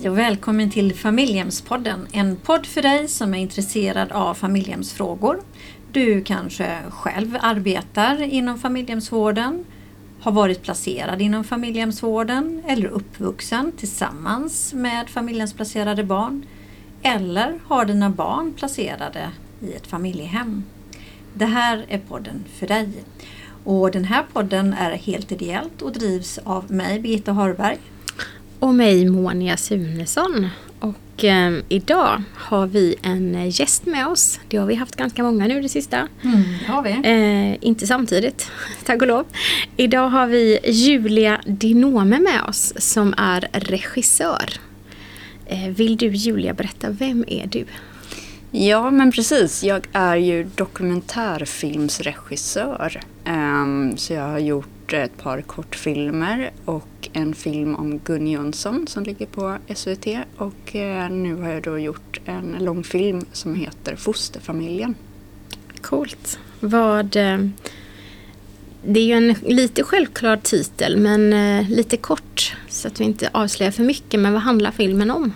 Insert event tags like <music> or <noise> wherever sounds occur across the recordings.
Hej och välkommen till Familjehemspodden. En podd för dig som är intresserad av familjehemsfrågor. Du kanske själv arbetar inom familjehemsvården, har varit placerad inom familjehemsvården eller uppvuxen tillsammans med familjehemsplacerade barn. Eller har dina barn placerade i ett familjehem. Det här är podden för dig. Och den här podden är helt ideellt och drivs av mig, Birgitta Harberg. Och mig, Monia Sunesson. Och eh, idag har vi en gäst med oss. Det har vi haft ganska många nu det sista. Mm, det har vi. Eh, inte samtidigt, <laughs> tack och lov. Idag har vi Julia Dinome med oss som är regissör. Eh, vill du Julia berätta, vem är du? Ja, men precis. Jag är ju dokumentärfilmsregissör. Um, så jag har gjort ett par kortfilmer och en film om Gun Jönsson som ligger på SVT. Och uh, nu har jag då gjort en långfilm som heter Fosterfamiljen. Coolt. Vad... Uh, det är ju en lite självklar titel men uh, lite kort så att vi inte avslöjar för mycket. Men vad handlar filmen om?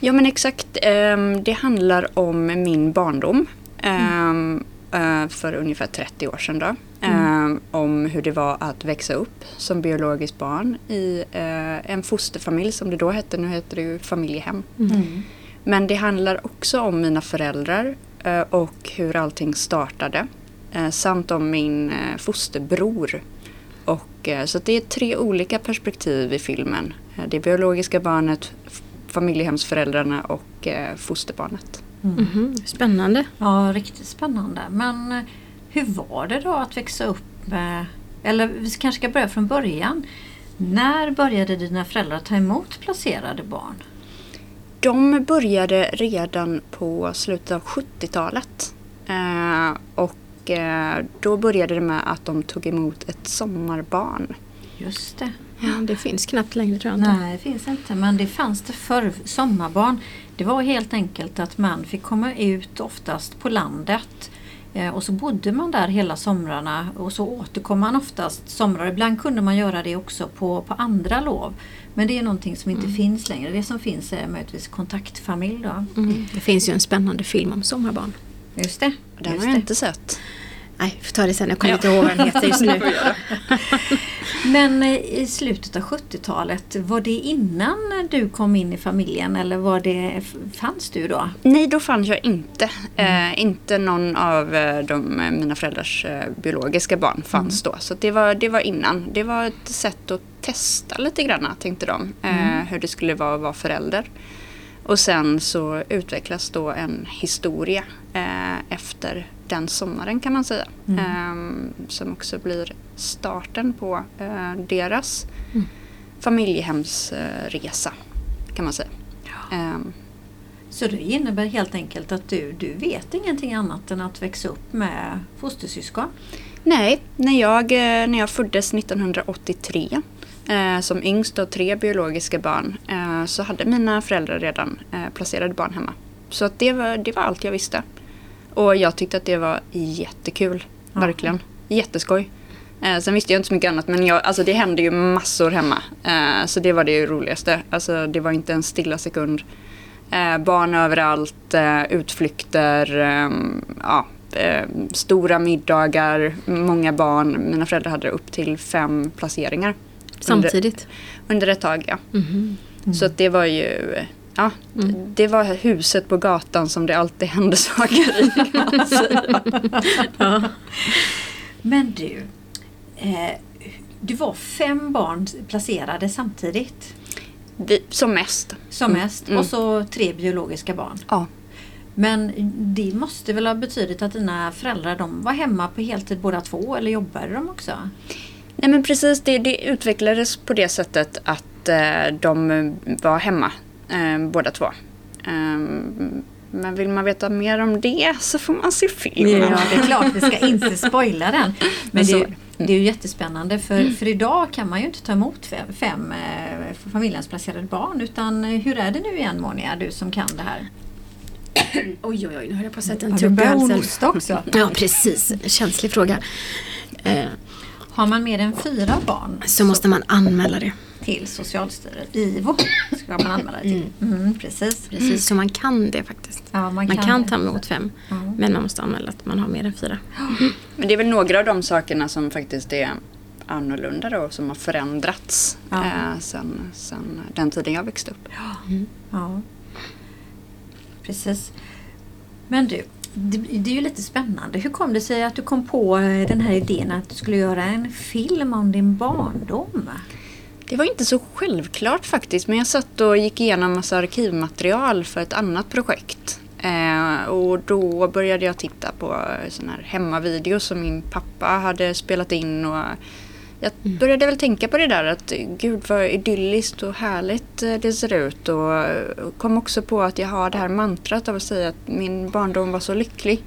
Ja men exakt. Um, det handlar om min barndom. Um, uh, för ungefär 30 år sedan då. Mm. Um, om hur det var att växa upp som biologiskt barn i uh, en fosterfamilj som det då hette. Nu heter det ju familjehem. Mm. Men det handlar också om mina föräldrar uh, och hur allting startade. samt om min fosterbror. Och, så det är tre olika perspektiv i filmen. Det biologiska barnet, familjehemsföräldrarna och eh, fosterbarnet. Mm. Mm -hmm. Spännande. Ja, riktigt spännande. Men eh, hur var det då att växa upp med, eller vi kanske ska börja från början. När började dina föräldrar ta emot placerade barn? De började redan på slutet av 70-talet. Eh, och eh, då började det med att de tog emot ett sommarbarn. Just det. Ja, det finns knappt längre tror jag inte. Nej, det finns inte. Men det fanns det förr. Sommarbarn, det var helt enkelt att man fick komma ut oftast på landet. Eh, och så bodde man där hela somrarna och så återkom man oftast somrar. Ibland kunde man göra det också på, på andra lov. Men det är någonting som inte mm. finns längre. Det som finns är möjligtvis kontaktfamilj. Då. Mm. Det finns ju en spännande film om sommarbarn. Just det. Den har jag inte sett. Nej, vi får ta det sen. Jag kommer ja. inte ihåg vad den heter just nu. <laughs> <laughs> Men eh, i slutet av 70-talet, var det innan du kom in i familjen eller var det, fanns du då? Nej, då fanns jag inte. Mm. Eh, inte någon av eh, de, eh, mina föräldrars biologiska barn fanns mm. då. Så det var, det var innan. Det var ett sätt att testa lite grann, tänkte de. Eh, mm. Hur det skulle vara att vara förälder. Och sen så utvecklas då en historia efter den sommaren kan man säga. Mm. Um, som också blir starten på uh, deras mm. familjehemsresa kan man säga. Ja. Um, så det innebär helt enkelt att du, du vet ingenting annat än att växa upp med fostersyskon? Nej, när jag, eh, när jag föddes 1983 eh, som yngst av tre biologiska barn eh, så hade mina föräldrar redan eh, placerade barn hemma. Så att det, var, det var allt jag visste. Och jag tyckte att det var jättekul. Ja. Verkligen. Jätteskoj. Eh, sen visste jag inte så mycket annat men jag, alltså det hände ju massor hemma. Eh, så det var det roligaste. Alltså det var inte en stilla sekund. Eh, barn överallt, eh, utflykter, ehm, ja, eh, stora middagar, många barn. Mina föräldrar hade upp till fem placeringar. Samtidigt? Under, under ett tag ja. Mm -hmm. mm. Så det var ju Ja, mm. det var huset på gatan som det alltid hände saker i kan man <laughs> säga. ja. Men du, eh, du var fem barn placerade samtidigt? Vi, som mest. Som mm. mest mm. och så tre biologiska barn? Ja. Men det måste väl ha betydit att dina föräldrar de var hemma på heltid båda två eller jobbade de också? Nej men precis, det, det utvecklades på det sättet att eh, de var hemma eh, båda två. Um, men vill man veta mer om det så får man se filmen. Ja, det är klart. Vi ska inte spoila den. <laughs> Men det, det är ju jättespännande för, för idag kan man ju inte ta emot fem, fem eh, familjehemsplacerade barn. Utan eh, hur är det nu igen Monia, du som kan det här? <clears throat> Oj, oj, oj, nu höll jag på att sätta en tupp i halsen. också? Ja, precis. Känslig fråga. Eh, Har man mer än fyra barn så måste man anmäla det. till Socialstyrelsen, IVO ska man anmäla det till. Mm, precis. Precis, så man kan det faktiskt. Ja, man Man kan kan, ta emot fem, Ja. men man måste anmäla att man har mer än fyra. <gasps> Men det är väl några av de sakerna som faktiskt är annorlunda då, som har förändrats Ja. eh, sen, sen den tiden jag växte upp. Ja. Precis. Men du, det, det är ju lite spännande. Hur kom det sig att du kom på eh, den här idén att du skulle göra en film om din barndom? Det var inte så självklart faktiskt, men jag satt och gick igenom massa arkivmaterial för ett annat projekt. Eh, och då började jag titta på eh, sådana här hemmavideos som min pappa hade spelat in. Och jag började väl tänka på det där att gud vad idylliskt och härligt eh, det ser ut. Och eh, kom också på att jag har det här mantrat av att säga att min barndom var så lycklig.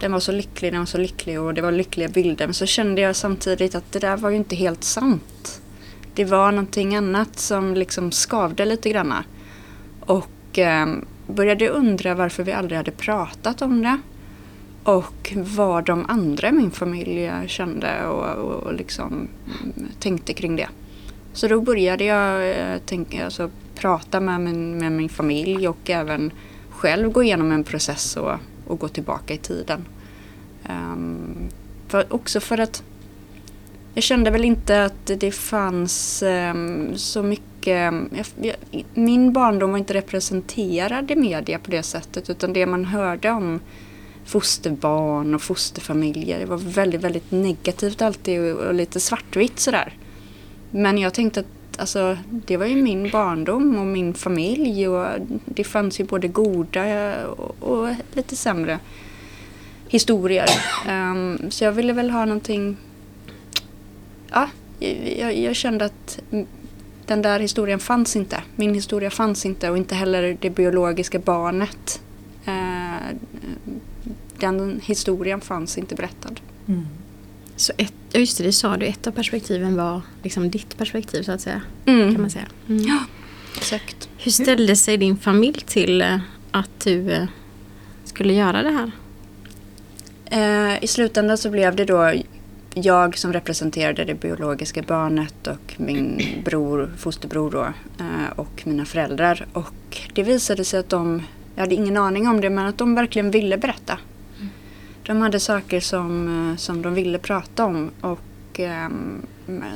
Den var så lycklig, den var så lycklig och det var lyckliga bilder. Men så kände jag samtidigt att det där var ju inte helt sant. Det var någonting annat som liksom skavde lite granna. Och eh, började undra varför vi aldrig hade pratat om det. Och vad de andra i min familj kände och, och, liksom tänkte kring det. Så då började jag eh, tänka, alltså, prata med min, med min familj och även själv gå igenom en process och, och gå tillbaka i tiden. Um, för, också för att jag kände väl inte att det fanns um, så mycket... Jag, jag, min barndom var inte representerad i media på det sättet utan det man hörde om fosterbarn och fosterfamiljer det var väldigt, väldigt negativt alltid och, lite svartvitt sådär. Men jag tänkte att alltså, det var ju min barndom och min familj och det fanns ju både goda och, och lite sämre historier. Um, så jag ville väl ha någonting ja, jag, jag kände att den där historien fanns inte. Min historia fanns inte och inte heller det biologiska barnet. Den historien fanns inte berättad. Så ett, just det, det sa du, ett av perspektiven var liksom ditt perspektiv så att säga. Mm. Kan man säga. Mm. Ja, exakt. Hur ställde sig din familj till eh, att du eh, skulle göra det här? Eh, I slutändan så blev det då jag som representerade det biologiska barnet och min bror, fosterbror då, eh, och mina föräldrar. Och det visade sig att de, jag hade ingen aning om det, men att de verkligen ville berätta. De hade saker som, eh, som de ville prata om. Och, ehm,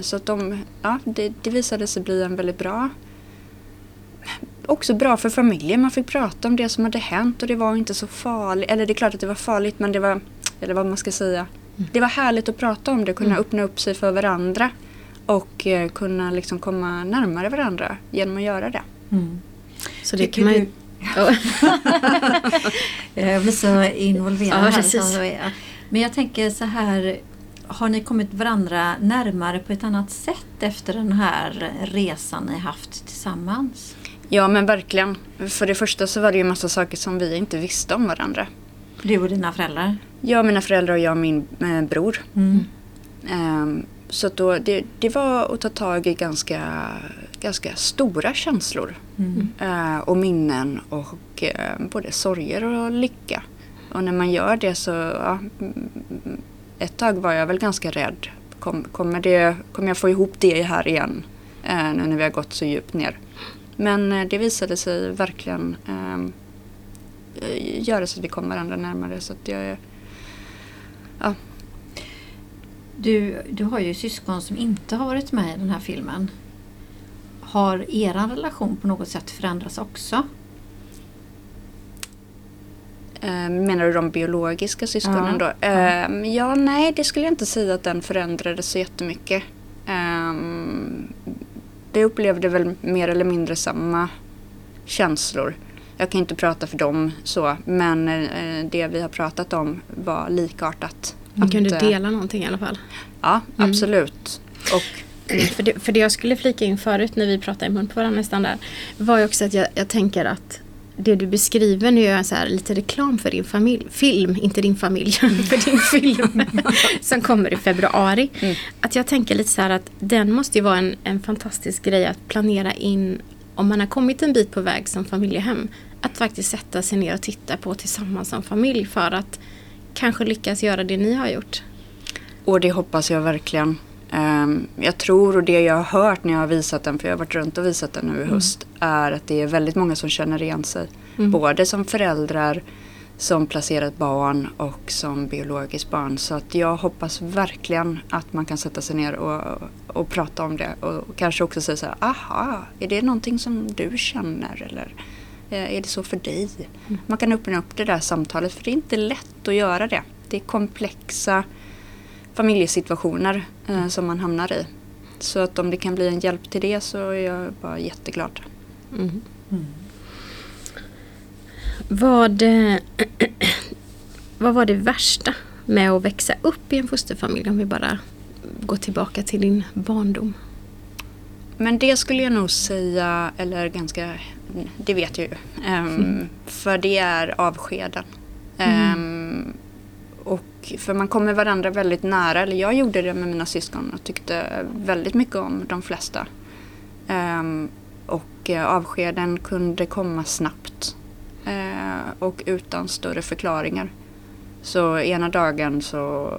så att de, ja, det, det visade sig bli en väldigt bra också bra för familjen. Man fick prata om det som hade hänt och det var inte så farligt. Eller det är klart att det var farligt men det var, eller vad man ska säga. Det var härligt att prata om det, kunna öppna upp sig för varandra. Och eh, kunna liksom komma närmare varandra genom att göra det. Så det Tycker kan man ju... <laughs> Ja. Jag blir så involverad Ja, här. Men jag tänker så här, har ni kommit varandra närmare på ett annat sätt efter den här resan ni haft tillsammans? Ja men verkligen. För det första så var det ju massa saker som vi inte visste om varandra. Du och dina föräldrar? Jag, mina föräldrar och jag och min eh, bror. Mm. Ehm, så då, det, det var att ta tag i ganska, ganska stora känslor. Mm. Eh, och minnen och eh, både sorger och lycka. Och när man gör det så, ja, mm, ett tag var jag väl ganska rädd. Kom, kommer, det, kommer jag få ihop det här igen? Eh, nu när vi har gått så djupt ner. Men det visade sig verkligen ehm, eh, göra så att vi kom varandra närmare. Så att jag, ja, Du, du har ju syskon som inte har varit med i den här filmen. Har er relation på något sätt förändrats också? Eh, Menar du de biologiska syskonen Ja, då? Eh, ja, nej, det skulle jag inte säga att den förändrades så jättemycket. Vi upplevde väl mer eller mindre samma känslor. Jag kan inte prata för dem så, men eh, det vi har pratat om var likartat. Man kunde eh, dela någonting i alla fall. Ja, absolut. Och För det, för det jag skulle flika in förut när vi pratade i mun på varandra nästan där var ju också att jag, jag tänker att det du beskriver, nu jag så här lite reklam för din familj, film, inte din familj, <laughs> för din film <laughs> som kommer i februari. Mm. Att jag tänker lite så här att den måste ju vara en, en fantastisk grej att planera in om man har kommit en bit på väg som familjehem. Att faktiskt sätta sig ner och titta på tillsammans som familj för att kanske lyckas göra det ni har gjort. Och det hoppas jag verkligen. Ehm, jag tror och det jag har hört när jag har visat den, för jag har varit runt och visat den nu i höst, är att det är väldigt många som känner igen sig. Mm. Både som föräldrar, som placerat barn och som biologiskt barn. Så att jag hoppas verkligen att man kan sätta sig ner och, och prata om det. Och kanske också säga så här, aha, är det någonting som du känner? Eller eh, är det så för dig? Man kan öppna upp det där samtalet för det är inte lätt att göra det. Det är komplexa familjesituationer eh, som man hamnar i. Så att om det kan bli en hjälp till det så är jag bara jätteglad. Mm. Vad, eh, <clears throat> vad var det värsta med att växa upp i en fosterfamilj om vi bara går tillbaka till din barndom? Men det skulle jag nog säga, eller ganska, det vet jag ju. Ehm, För det är avskeden. Ehm, och för man kommer varandra väldigt nära, eller jag gjorde det med mina syskon och tyckte väldigt mycket om de flesta. Um, och eh, avskeden kunde komma snabbt uh, och utan större förklaringar. Så ena dagen så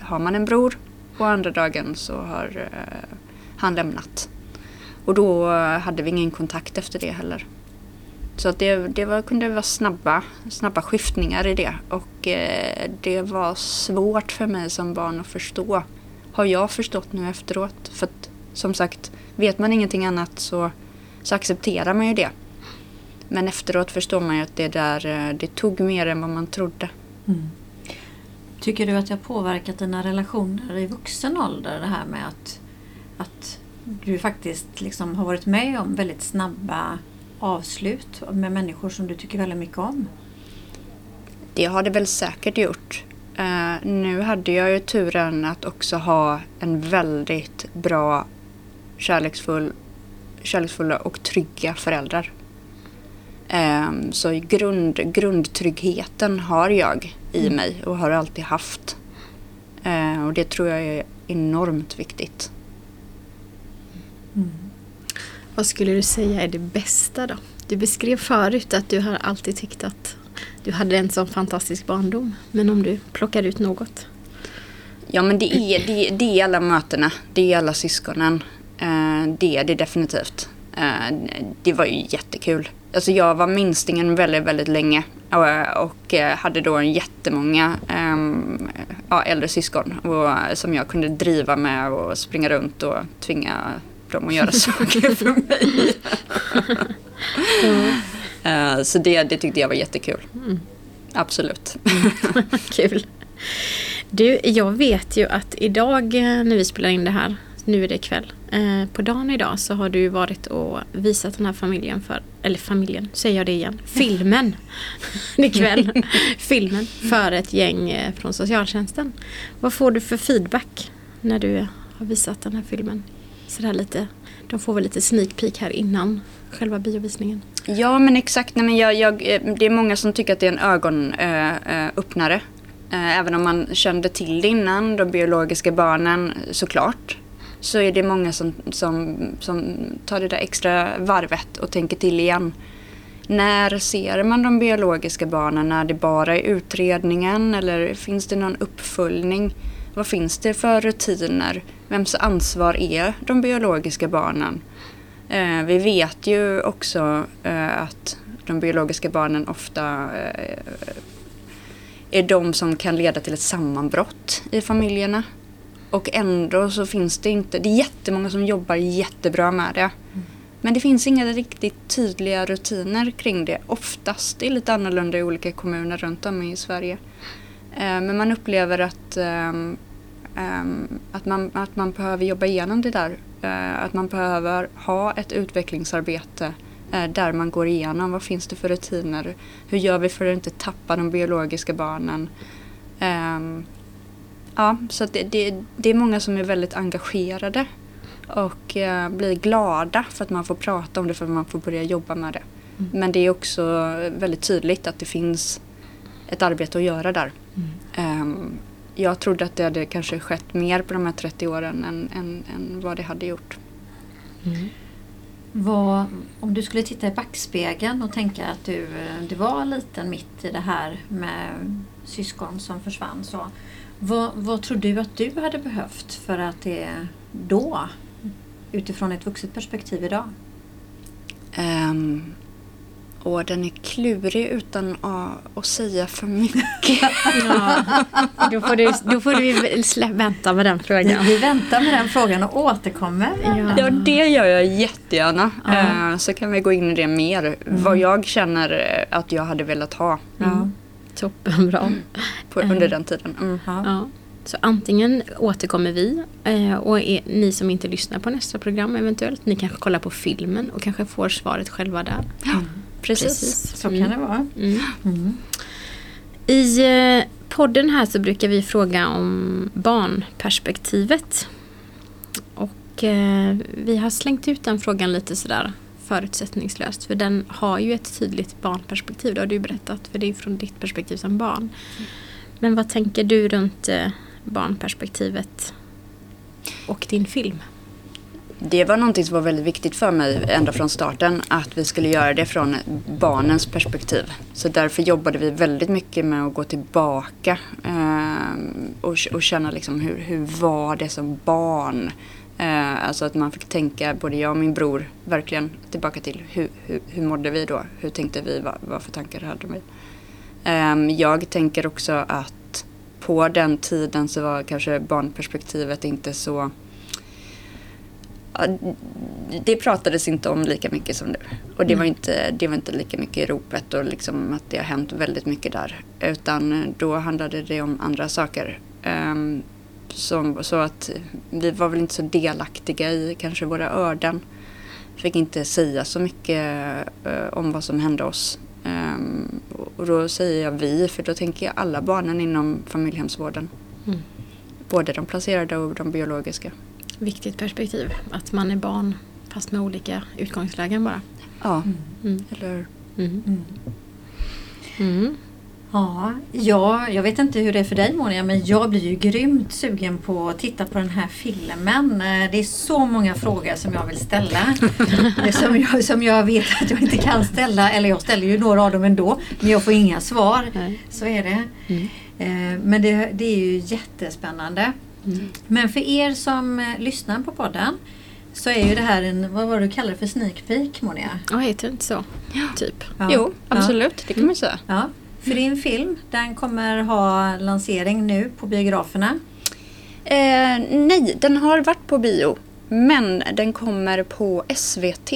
har man en bror och andra dagen så har uh, han lämnat. Och då hade vi ingen kontakt efter det heller. Så att det, det var, kunde vara snabba, snabba skiftningar i det. Och eh, det var svårt för mig som barn att förstå. Har jag förstått nu efteråt. För att som sagt, vet man ingenting annat så, så accepterar man ju det. Men efteråt förstår man ju att det där, eh, det tog mer än vad man trodde. Mm. Tycker du att det har påverkat dina relationer i vuxen ålder det här med att, att du faktiskt liksom har varit med om väldigt snabba avslut med människor som du tycker väldigt mycket om? Det har det väl säkert gjort. Eh, nu hade jag ju turen att också ha en väldigt bra, kärleksfull, kärleksfulla och trygga föräldrar. Eh, så grund, grundtryggheten har jag i mig och har alltid haft. Eh, och det tror jag är enormt viktigt. Vad skulle du säga är det bästa då? Du beskrev förut att du har alltid tyckt att du hade en sån fantastisk barndom. Men om du plockar ut något? Ja men det är, det, det är alla mötena, det är alla syskonen. Eh, det är det definitivt. Eh, det var ju jättekul. Alltså jag var minstingen väldigt, väldigt länge och, eh, hade då en jättemånga ehm, ja, äldre syskon och, som jag kunde driva med och springa runt och tvinga dem att göra <laughs> saker för mig. Eh, så det, det tyckte jag var jättekul. Absolut. <laughs> Kul. Du, jag vet ju att idag eh, när vi spelar in det här, nu är det kväll, eh, på dagen idag så har du varit och visat den här familjen för, eller familjen, säger jag det igen, filmen <laughs> ikväll. filmen för ett gäng från socialtjänsten. Vad får du för feedback när du har visat den här filmen? Sådär lite, de får väl lite sneak peek här innan själva biovisningen. Ja men exakt, Nej, men jag, jag, eh, det är många som tycker att det är en ögonöppnare. Eh, eh, även om man kände till det innan, de biologiska barnen såklart. Så är det många som, som, som tar det där extra varvet och tänker till igen. När ser man de biologiska barnen? När det bara är utredningen eller finns det någon uppföljning? Vad finns det för rutiner? Vems ansvar är de biologiska barnen? Eh, vi vet ju också eh, att de biologiska barnen ofta eh, är de som kan leda till ett sammanbrott i familjerna. Och ändå så finns det inte, det är jättemånga som jobbar jättebra med det. Men det finns inga riktigt tydliga rutiner kring det oftast. Det är lite annorlunda i olika kommuner runt om i Sverige. Eh, men man upplever att, ehm, att, man, att man behöver jobba igenom det där. Eh, Att man behöver ha ett utvecklingsarbete eh, där man går igenom vad finns det för rutiner. Hur gör vi för att inte tappa de biologiska barnen. Ehm, Ja, så det, det, det är många som är väldigt engagerade och eh, blir glada för att man får prata om det för att man får börja jobba med det. Men det är också väldigt tydligt att det finns ett arbete att göra där. Ehm, jag trodde att det hade kanske skett mer på de här 30 åren än, än, än vad det hade gjort. Vad, om du skulle titta i backspegeln och tänka att du, du var liten mitt i det här med syskon som försvann. Så, Vad, vad tror du att du hade behövt för att det då, utifrån ett vuxet perspektiv idag? Um, och den är klurig utan att, att säga för mycket. <laughs> Ja, då får du, då får du vänta med den frågan. Vi väntar med den frågan och återkommer. Ja. Ja, det gör jag jättegärna. Ja. Eh, Så kan vi gå in i det mer. Vad jag känner eh, att jag hade velat ha Ja. Toppenbra. på, under den tiden. Mm. Ja. Så antingen återkommer vi eh, och är, ni som inte lyssnar på nästa program eventuellt, ni kanske kollar på filmen och kanske får svaret själva där. Precis. Så kan det vara. Mm. Mm. I eh, podden här så brukar vi fråga om barnperspektivet. Och eh, vi har slängt ut den frågan lite sådär förutsättningslöst. För den har ju ett tydligt barnperspektiv. Det har du berättat. För det är från ditt perspektiv som barn. Men vad tänker du runt eh, barnperspektivet och din film? Det var någonting som var väldigt viktigt för mig ända från starten. Att vi skulle göra det från barnens perspektiv. Så därför jobbade vi väldigt mycket med att gå tillbaka. Eh, och, och känna liksom hur, hur var det som barn? Eh, alltså att man fick tänka, både jag och min bror, verkligen tillbaka till hur, hur, hur mådde vi då? Hur tänkte vi? Vad, vad för tankar hade vi? Ehm, jag tänker också att på den tiden så var kanske barnperspektivet inte så... Det pratades inte om lika mycket som nu. Och det, var inte, det var inte lika mycket i ropet och liksom att det har hänt väldigt mycket där. Utan då handlade det om andra saker. Ehm, som, så att vi var väl inte så delaktiga i kanske våra öden. Fick inte säga så mycket eh, om vad som hände oss. Ehm, och då säger jag vi, för då tänker jag alla barnen inom familjehemsvården. Mm. Både de placerade och de biologiska. Viktigt perspektiv. Att man är barn fast med olika utgångslägen bara. Ja, Mm. eller hur? Mm. Mm. Mm. Ja, ja, jag vet inte hur det är för dig Monia, men jag blir ju grymt sugen på att titta på den här filmen. Eh, Det är så många frågor som jag vill ställa. <laughs> Som, jag, som jag vet att jag inte kan ställa, eller jag ställer ju några av dem ändå, men jag får inga svar. Nej. Så är det. Mm. Eh, Men det, det är ju jättespännande. Mm. Men för er som eh, lyssnar på podden så är ju det här en, vad var det du kallade det för sneak peek Monia? Ja, heter det inte så? Typ. Ja. Jo, Ja. absolut. Det kan man säga. Ja, för din film den kommer ha lansering nu på biograferna. Eh, nej, den har varit på bio. Men den kommer på SVT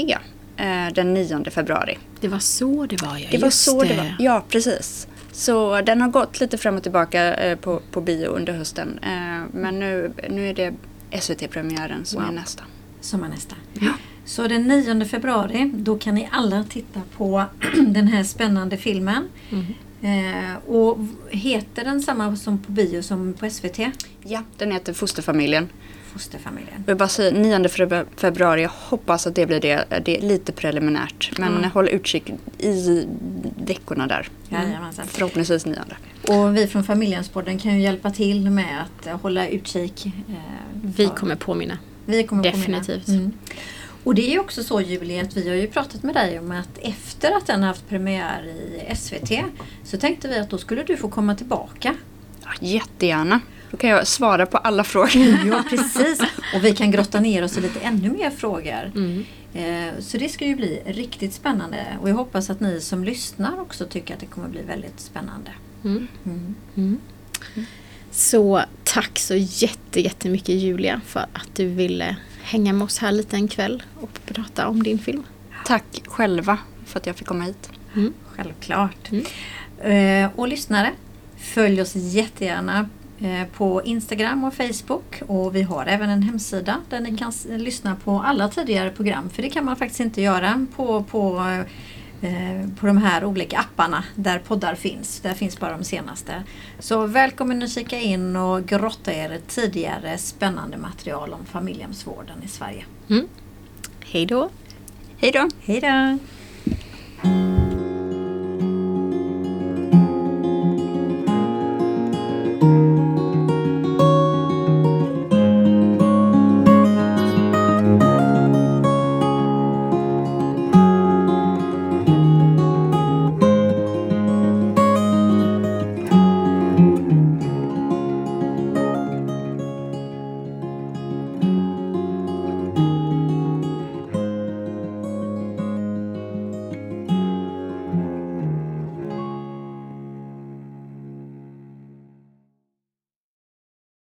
eh, den 9 februari. Det var så det var ja. Det var Just så det var. Ja, precis. Så den har gått lite fram och tillbaka eh, på, på bio under hösten. Eh, men nu, nu är det SVT-premiären som Wow. är nästa. Som är nästa. Ja. Så den 9 februari då kan ni alla titta på <clears throat> den här spännande filmen. Mm. Eh, och heter den samma som på bio som på SVT? Ja, den heter Fosterfamiljen. Fosterfamiljen. Jag vill bara säga 9 febru- februari, jag hoppas att det blir det. Det är lite preliminärt. Men Mm. håll utkik i veckorna där. Jajamensan. Förhoppningsvis 9. Och vi från Familjehemspodden kan ju hjälpa till med att hålla utkik. Eh, Vi kommer påminna. Vi kommer Definitivt. Påminna. Mm. Och det är ju också så Julie att vi har ju pratat med dig om att efter att den har haft premiär i SVT så tänkte vi att då skulle du få komma tillbaka. Ja, jättegärna. Då kan jag svara på alla frågor. <laughs> Ja precis. Och vi kan grotta ner oss i lite ännu mer frågor. Mm. Eh, Så det ska ju bli riktigt spännande och jag hoppas att ni som lyssnar också tycker att det kommer bli väldigt spännande. Mm. Mm. Mm. Så tack så jätte, jättemycket Julia för att du ville hänga med oss här lite en kväll och prata om din film. Tack själva för att jag fick komma hit. Mm. Självklart. Mm. Eh, och lyssnare, följ oss jättegärna på Instagram och Facebook. Och vi har även en hemsida där ni kan lyssna på alla tidigare program. För det kan man faktiskt inte göra på, på, eh, på de här olika apparna där poddar finns. Där finns bara de senaste. Så välkommen att kika in och grotta er i tidigare spännande material om familjehemsvården i Sverige. Mm. Hej då! Hej då! Hej då!